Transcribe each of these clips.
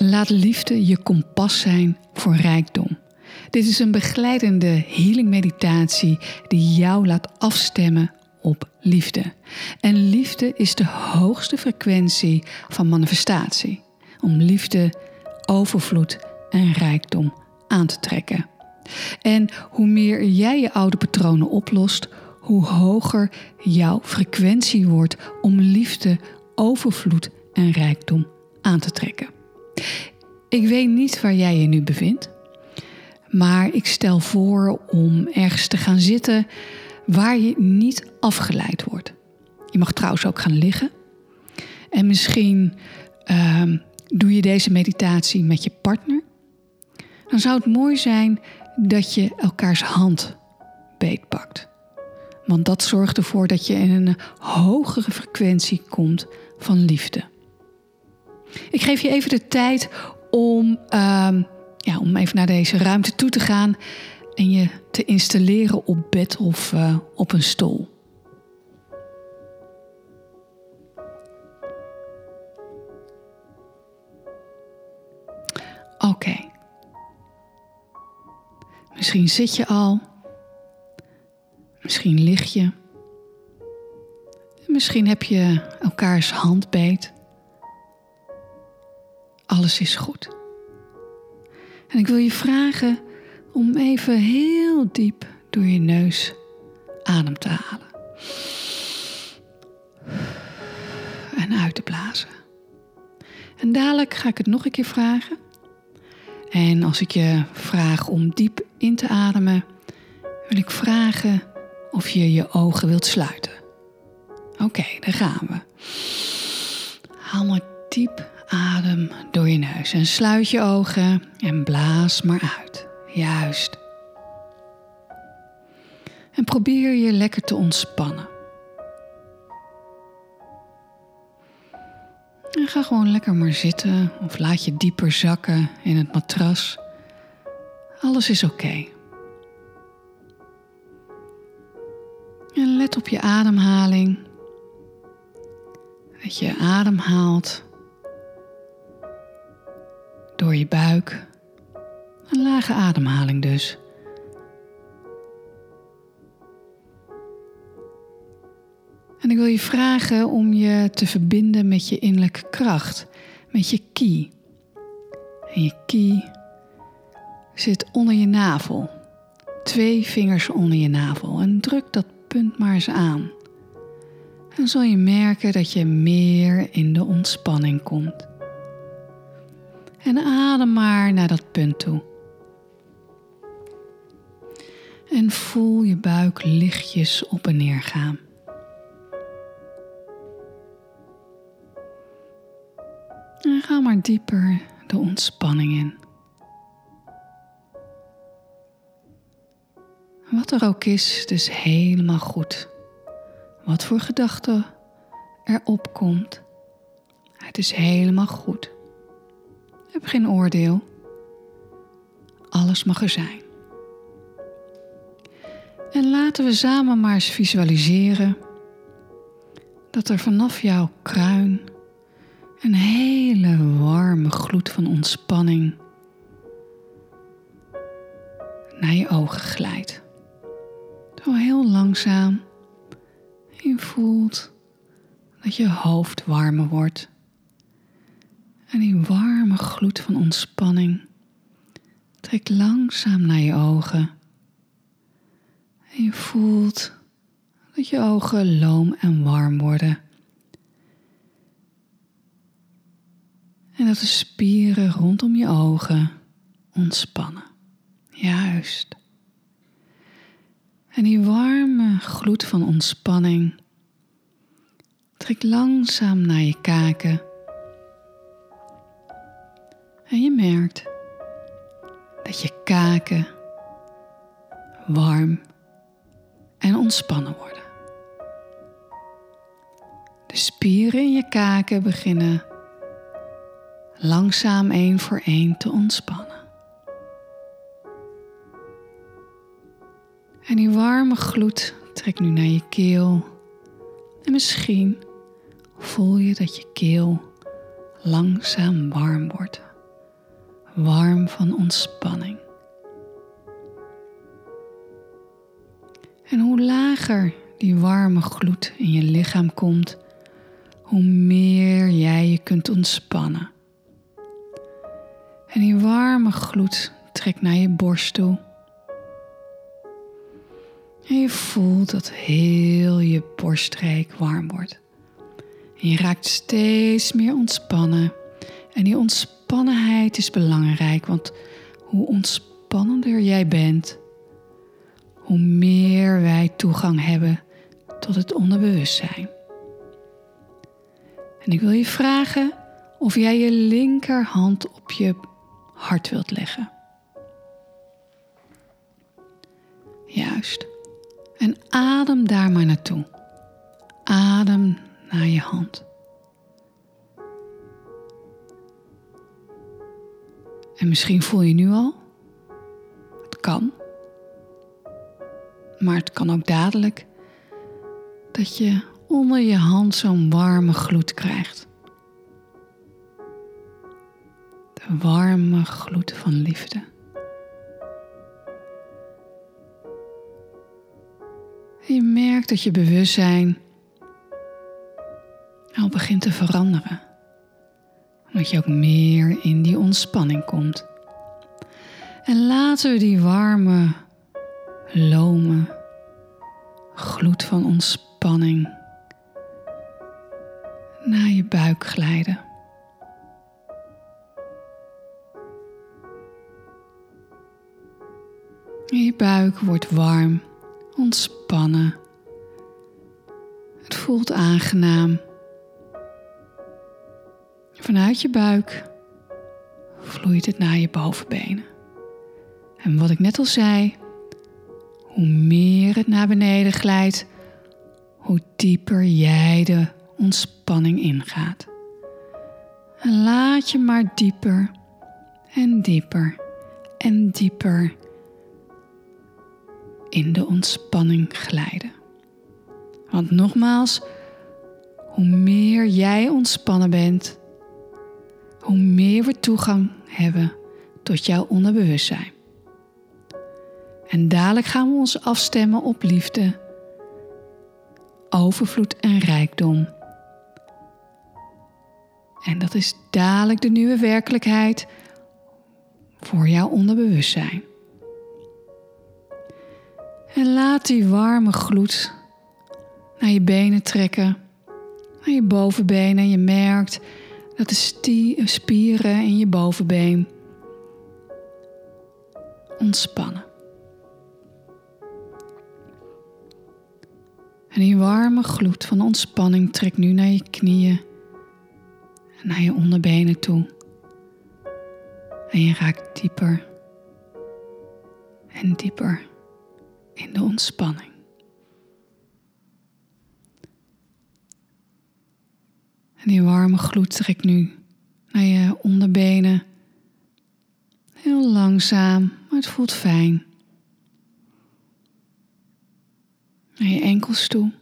Laat liefde je kompas zijn voor rijkdom. Dit is een begeleidende healing meditatie die jou laat afstemmen op liefde. En liefde is de hoogste frequentie van manifestatie. Om liefde, overvloed en rijkdom aan te trekken. En hoe meer jij je oude patronen oplost, hoe hoger jouw frequentie wordt om liefde, overvloed en rijkdom aan te trekken. Ik weet niet waar jij je nu bevindt, maar ik stel voor om ergens te gaan zitten waar je niet afgeleid wordt. Je mag trouwens ook gaan liggen. En misschien uh, doe je deze meditatie met je partner. Dan zou het mooi zijn dat je elkaars hand beetpakt. Want dat zorgt ervoor dat je in een hogere frequentie komt van liefde. Ik geef je even de tijd om, uh, ja, om even naar deze ruimte toe te gaan en je te installeren op bed of uh, op een stoel. Oké. Misschien zit je al. Misschien lig je. Misschien heb je elkaars hand beet. Is goed. En ik wil je vragen om even heel diep door je neus adem te halen. En uit te blazen. En dadelijk ga ik het nog een keer vragen. En als ik je vraag om diep in te ademen, wil ik vragen of je je ogen wilt sluiten. Oké, daar gaan we. Haal maar diep adem door je neus en sluit je ogen en blaas maar uit. Juist. En probeer je lekker te ontspannen. En ga gewoon lekker maar zitten of laat je dieper zakken in het matras. Alles is oké. En let op je ademhaling. Dat je ademhaalt je buik. Een lage ademhaling dus. En ik wil je vragen om je te verbinden met je innerlijke kracht, met je ki. En je ki zit onder je navel. Twee vingers onder je navel. En druk dat punt maar eens aan. Dan zul je merken dat je meer in de ontspanning komt. En adem maar naar dat punt toe. En voel je buik lichtjes op en neer gaan. En ga maar dieper de ontspanning in. Wat er ook is, het is helemaal goed. Wat voor gedachte er opkomt, het is helemaal goed. Heb geen oordeel. Alles mag er zijn. En laten we samen maar eens visualiseren dat er vanaf jouw kruin een hele warme gloed van ontspanning naar je ogen glijdt. Zo heel langzaam. je voelt dat je hoofd warmer wordt. En die warme gloed van ontspanning trekt langzaam naar je ogen. En je voelt dat je ogen loom en warm worden. En dat de spieren rondom je ogen ontspannen. Juist. En die warme gloed van ontspanning trekt langzaam naar je kaken. En je merkt dat je kaken warm en ontspannen worden. De spieren in je kaken beginnen langzaam één voor één te ontspannen. En die warme gloed trekt nu naar je keel. En misschien voel je dat je keel langzaam warm wordt. Warm van ontspanning. En hoe lager die warme gloed in je lichaam komt, hoe meer jij je kunt ontspannen. En die warme gloed trekt naar je borst toe. En je voelt dat heel je borststreek warm wordt. En je raakt steeds meer ontspannen. En die ontspannenheid is belangrijk, want hoe ontspannender jij bent, hoe meer wij toegang hebben tot het onderbewustzijn. En ik wil je vragen of jij je linkerhand op je hart wilt leggen. Juist. En adem daar maar naartoe. Adem naar je hand. En misschien voel je nu al, het kan, maar het kan ook dadelijk dat je onder je hand zo'n warme gloed krijgt. De warme gloed van liefde. je merkt dat je bewustzijn al begint te veranderen. Omdat je ook meer in die ontspanning komt. En laten we die warme, lome gloed van ontspanning naar je buik glijden. Je buik wordt warm ontspannen. Het voelt aangenaam. Vanuit je buik vloeit het naar je bovenbenen. En wat ik net al zei, hoe meer het naar beneden glijdt, hoe dieper jij de ontspanning ingaat. En laat je maar dieper en dieper en dieper in de ontspanning glijden. Want nogmaals, hoe meer jij ontspannen bent, hoe meer we toegang hebben tot jouw onderbewustzijn. En dadelijk gaan we ons afstemmen op liefde, overvloed en rijkdom. En dat is dadelijk de nieuwe werkelijkheid voor jouw onderbewustzijn. En laat die warme gloed naar je benen trekken, naar je bovenbenen. Je merkt dat de spieren in je bovenbeen ontspannen. En die warme gloed van ontspanning trekt nu naar je knieën en naar je onderbenen toe. En je raakt dieper en dieper in de ontspanning. En die warme gloed trekt nu naar je onderbenen. Heel langzaam, maar het voelt fijn. Naar je enkels toe.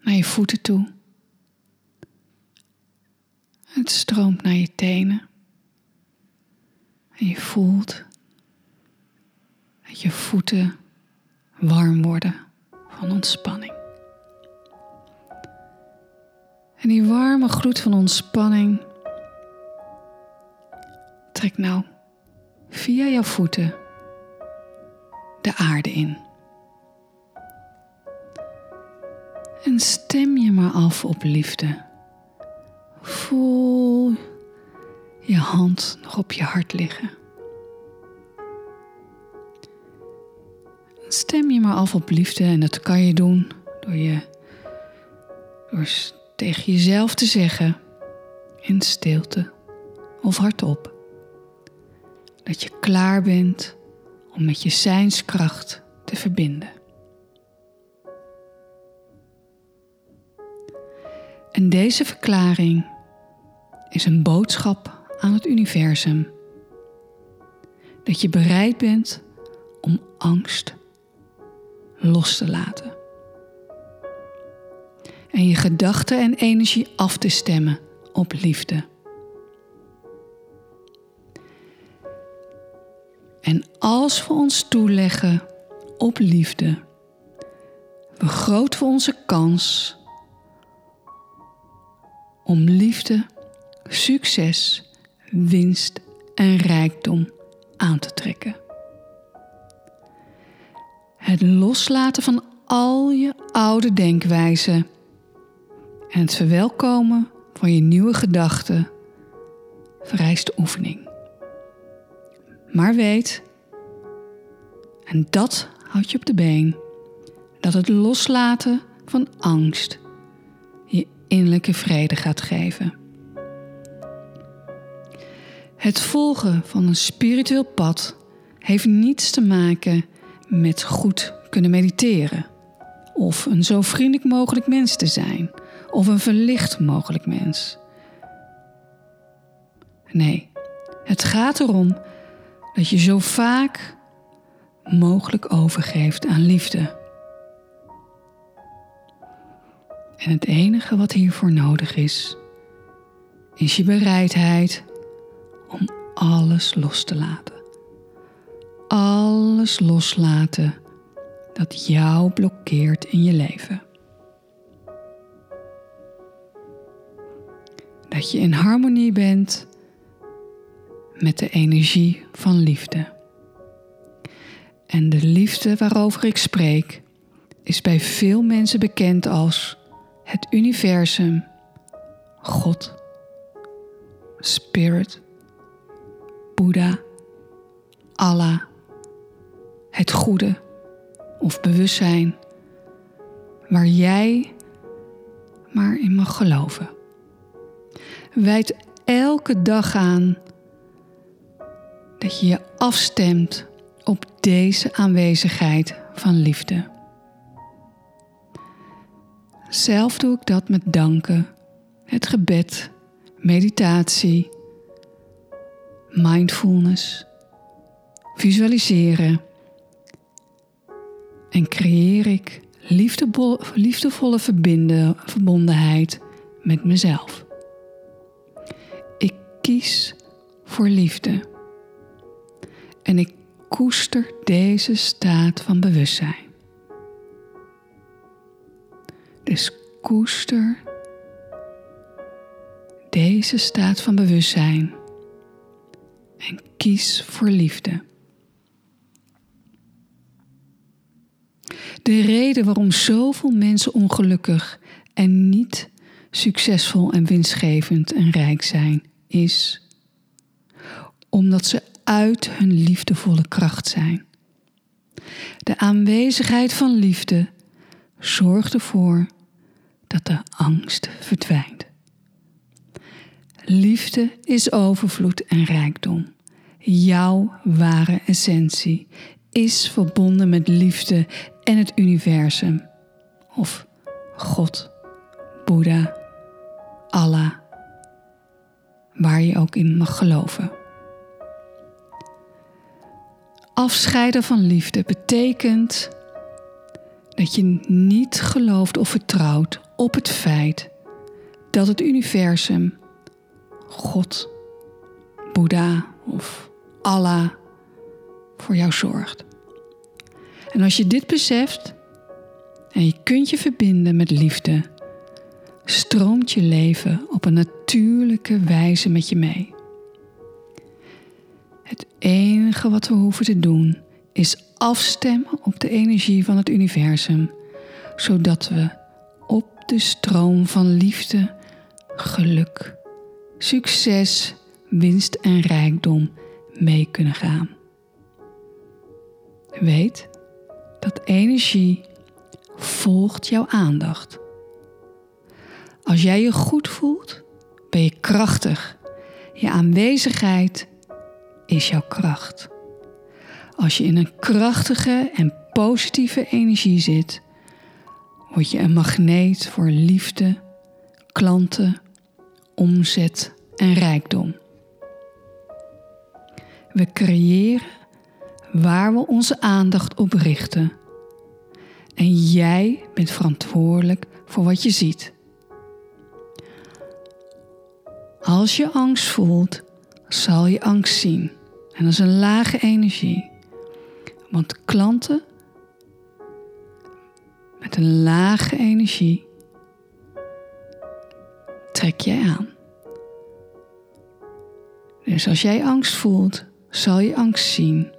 Naar je voeten toe. Het stroomt naar je tenen. En je voelt dat je voeten warm worden van ontspanning. En die warme gloed van ontspanning trekt nou via jouw voeten de aarde in. En stem je maar af op liefde. Voel je hand nog op je hart liggen. Stem je maar af op liefde en dat kan je doen door je door tegen jezelf te zeggen in stilte of hardop dat je klaar bent om met je zijnskracht te verbinden. En deze verklaring is een boodschap aan het universum dat je bereid bent om angst los te laten en je gedachten en energie af te stemmen op liefde. En als we ons toeleggen op liefde, vergroten we onze kans om liefde, succes, winst en rijkdom aan te trekken. Het loslaten van al je oude denkwijzen en het verwelkomen van je nieuwe gedachten vereist oefening. Maar weet, en dat houdt je op de been, dat het loslaten van angst je innerlijke vrede gaat geven. Het volgen van een spiritueel pad heeft niets te maken met goed kunnen mediteren, of een zo vriendelijk mogelijk mens te zijn, of een verlicht mogelijk mens. Nee, het gaat erom dat je zo vaak mogelijk overgeeft aan liefde. En het enige wat hiervoor nodig is, is je bereidheid om alles los te laten. Alles loslaten dat jou blokkeert in je leven. Dat je in harmonie bent met de energie van liefde. En de liefde waarover ik spreek is bij veel mensen bekend als het universum, God, Spirit, Boeddha, Allah, het goede of bewustzijn waar jij maar in mag geloven. Wijd elke dag aan dat je je afstemt op deze aanwezigheid van liefde. Zelf doe ik dat met danken, het gebed, meditatie, mindfulness, visualiseren en creëer ik liefdevolle verbondenheid met mezelf. Kies voor liefde. En ik koester deze staat van bewustzijn. Dus koester deze staat van bewustzijn en kies voor liefde. De reden waarom zoveel mensen ongelukkig en niet succesvol en winstgevend en rijk zijn, is omdat ze uit hun liefdevolle kracht zijn. De aanwezigheid van liefde zorgt ervoor dat de angst verdwijnt. Liefde is overvloed en rijkdom. Jouw ware essentie is verbonden met liefde en het universum. Of God, Boeddha, Allah, waar je ook in mag geloven. Afscheiden van liefde betekent dat je niet gelooft of vertrouwt op het feit dat het universum, God, Boeddha of Allah voor jou zorgt. En als je dit beseft en je kunt je verbinden met liefde, stroomt je leven op een natuurlijke wijze met je mee. Het enige wat we hoeven te doen is afstemmen op de energie van het universum, zodat we op de stroom van liefde, geluk, succes, winst en rijkdom mee kunnen gaan. Weet dat energie volgt jouw aandacht. Als jij je goed voelt, ben je krachtig. Je aanwezigheid is jouw kracht. Als je in een krachtige en positieve energie zit, word je een magneet voor liefde, klanten, omzet en rijkdom. We creëren waar we onze aandacht op richten. En jij bent verantwoordelijk voor wat je ziet. Als je angst voelt, zal je angst zien. En dat is een lage energie. Want klanten met een lage energie trek jij aan. Dus als jij angst voelt, zal je angst zien.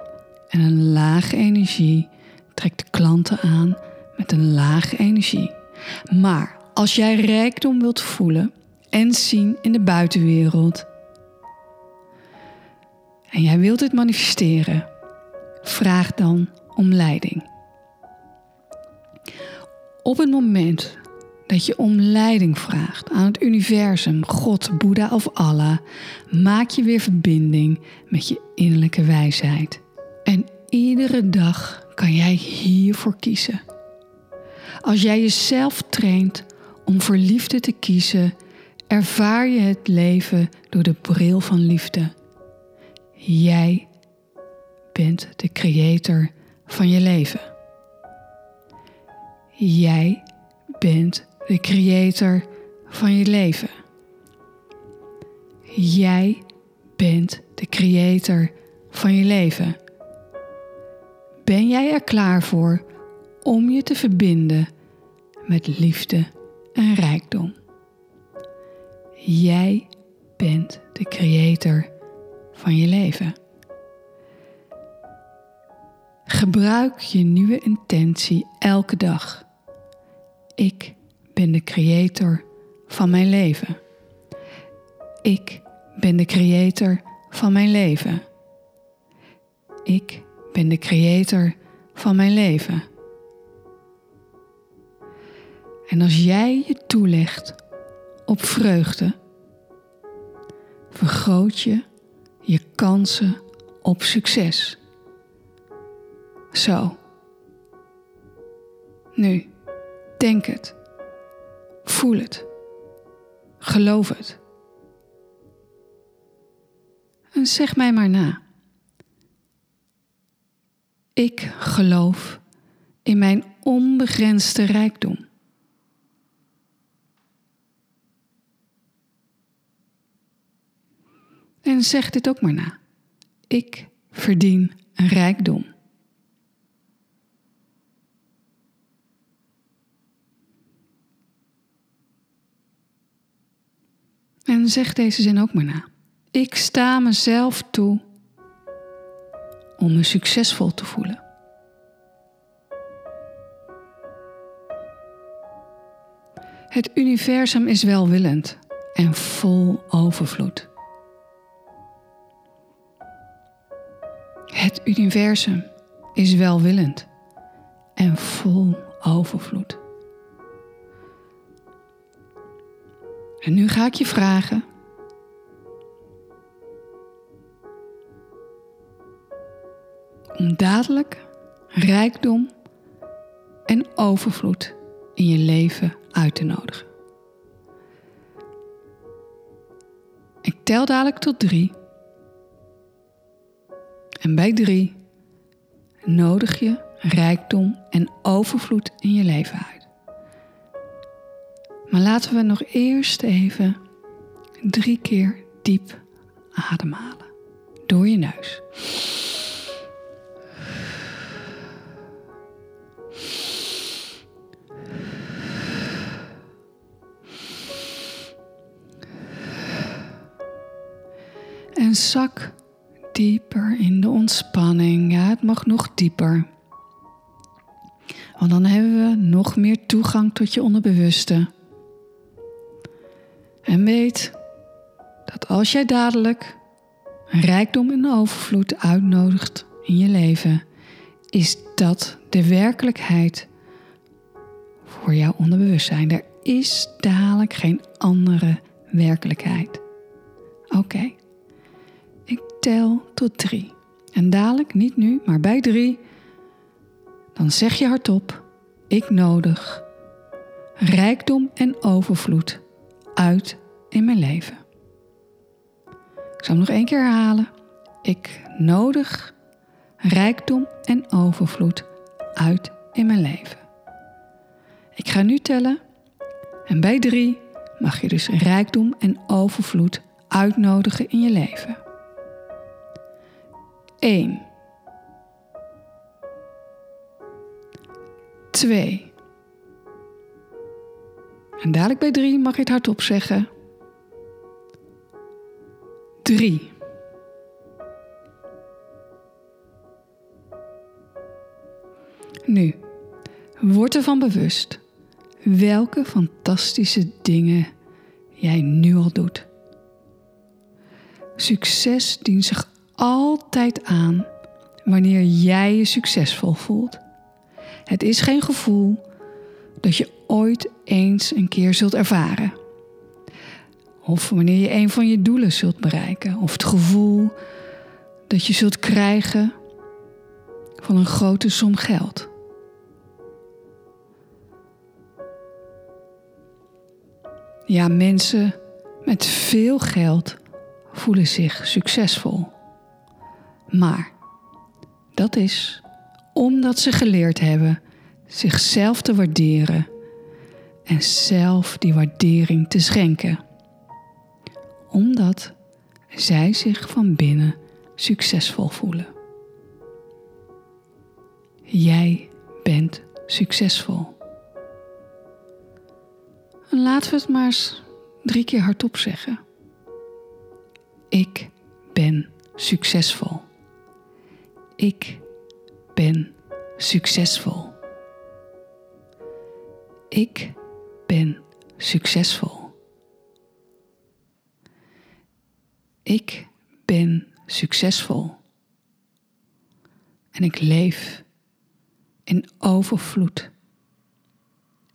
En een lage energie trekt klanten aan met een lage energie. Maar als jij rijkdom wilt voelen en zien in de buitenwereld en jij wilt dit manifesteren, vraag dan om leiding. Op het moment dat je om leiding vraagt aan het universum, God, Boeddha of Allah, maak je weer verbinding met je innerlijke wijsheid. En iedere dag kan jij hiervoor kiezen. Als jij jezelf traint om voor liefde te kiezen, ervaar je het leven door de bril van liefde. Jij bent de creator van je leven. Jij bent de creator van je leven. Jij bent de creator van je leven. Ben jij er klaar voor om je te verbinden met liefde en rijkdom? Jij bent de creator van je leven. Gebruik je nieuwe intentie elke dag. Ik ben de creator van mijn leven. Ik ben de creator van mijn leven. Ik ben de creator van mijn leven. En als jij je toelegt op vreugde, vergroot je je kansen op succes. Zo. Nu, denk het. Voel het. Geloof het. En zeg mij maar na. Ik geloof in mijn onbegrensde rijkdom. En zeg dit ook maar na. Ik verdien een rijkdom. En zeg deze zin ook maar na. Ik sta mezelf toe om me succesvol te voelen. Het universum is welwillend en vol overvloed. Het universum is welwillend en vol overvloed. En nu ga ik je vragen. Om dadelijk rijkdom en overvloed in je leven uit te nodigen. Ik tel dadelijk tot drie. En bij drie nodig je rijkdom en overvloed in je leven uit. Maar laten we nog eerst even drie keer diep ademhalen door je neus. En zak dieper in de ontspanning. Ja, het mag nog dieper. Want dan hebben we nog meer toegang tot je onderbewuste. En weet dat als jij dadelijk rijkdom en overvloed uitnodigt in je leven, is dat de werkelijkheid voor jouw onderbewustzijn. Er is dadelijk geen andere werkelijkheid. Oké, tel tot drie. En dadelijk, niet nu, maar bij drie, dan zeg je hardop: Ik nodig rijkdom en overvloed uit in mijn leven. Ik zal hem nog één keer herhalen. Ik nodig rijkdom en overvloed uit in mijn leven. Ik ga nu tellen en bij drie mag je dus rijkdom en overvloed uitnodigen in je leven. 1. 2. En dadelijk bij 3 mag je het hardop zeggen. 3. Nu, word ervan bewust welke fantastische dingen jij nu al doet. Succes dient zich altijd aan wanneer jij je succesvol voelt. Het is geen gevoel dat je ooit eens een keer zult ervaren. Of wanneer je een van je doelen zult bereiken. Of het gevoel dat je zult krijgen van een grote som geld. Ja, mensen met veel geld voelen zich succesvol. Maar dat is omdat ze geleerd hebben zichzelf te waarderen en zelf die waardering te schenken. Omdat zij zich van binnen succesvol voelen. Jij bent succesvol. En laten we het maar eens drie keer hardop zeggen. Ik ben succesvol. Ik ben succesvol. Ik ben succesvol. Ik ben succesvol. En ik leef in overvloed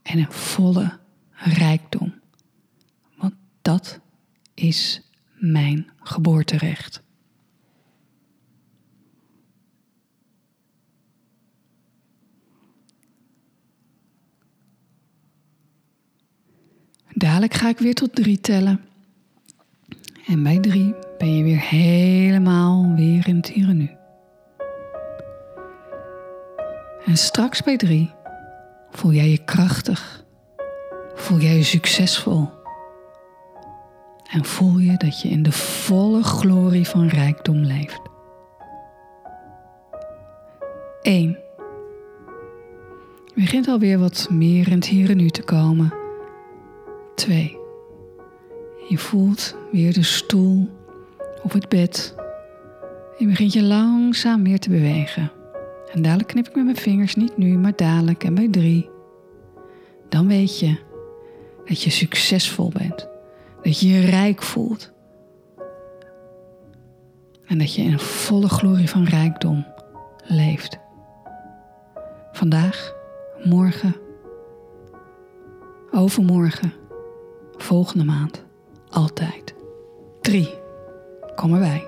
en in volle rijkdom. Want dat is mijn geboorterecht. Dadelijk ga ik weer tot drie tellen. En bij drie ben je weer helemaal weer in het hier en nu. En straks bij drie voel jij je krachtig. Voel jij je succesvol. En voel je dat je in de volle glorie van rijkdom leeft. 1. Je begint alweer wat meer in het hier en nu te komen. 2. Je voelt weer de stoel of het bed. Je begint je langzaam meer te bewegen. En dadelijk knip ik met mijn vingers, niet nu, maar dadelijk en bij 3. Dan weet je dat je succesvol bent. Dat je je rijk voelt. En dat je in volle glorie van rijkdom leeft. Vandaag, morgen, overmorgen volgende maand. Altijd. 3. Kom erbij.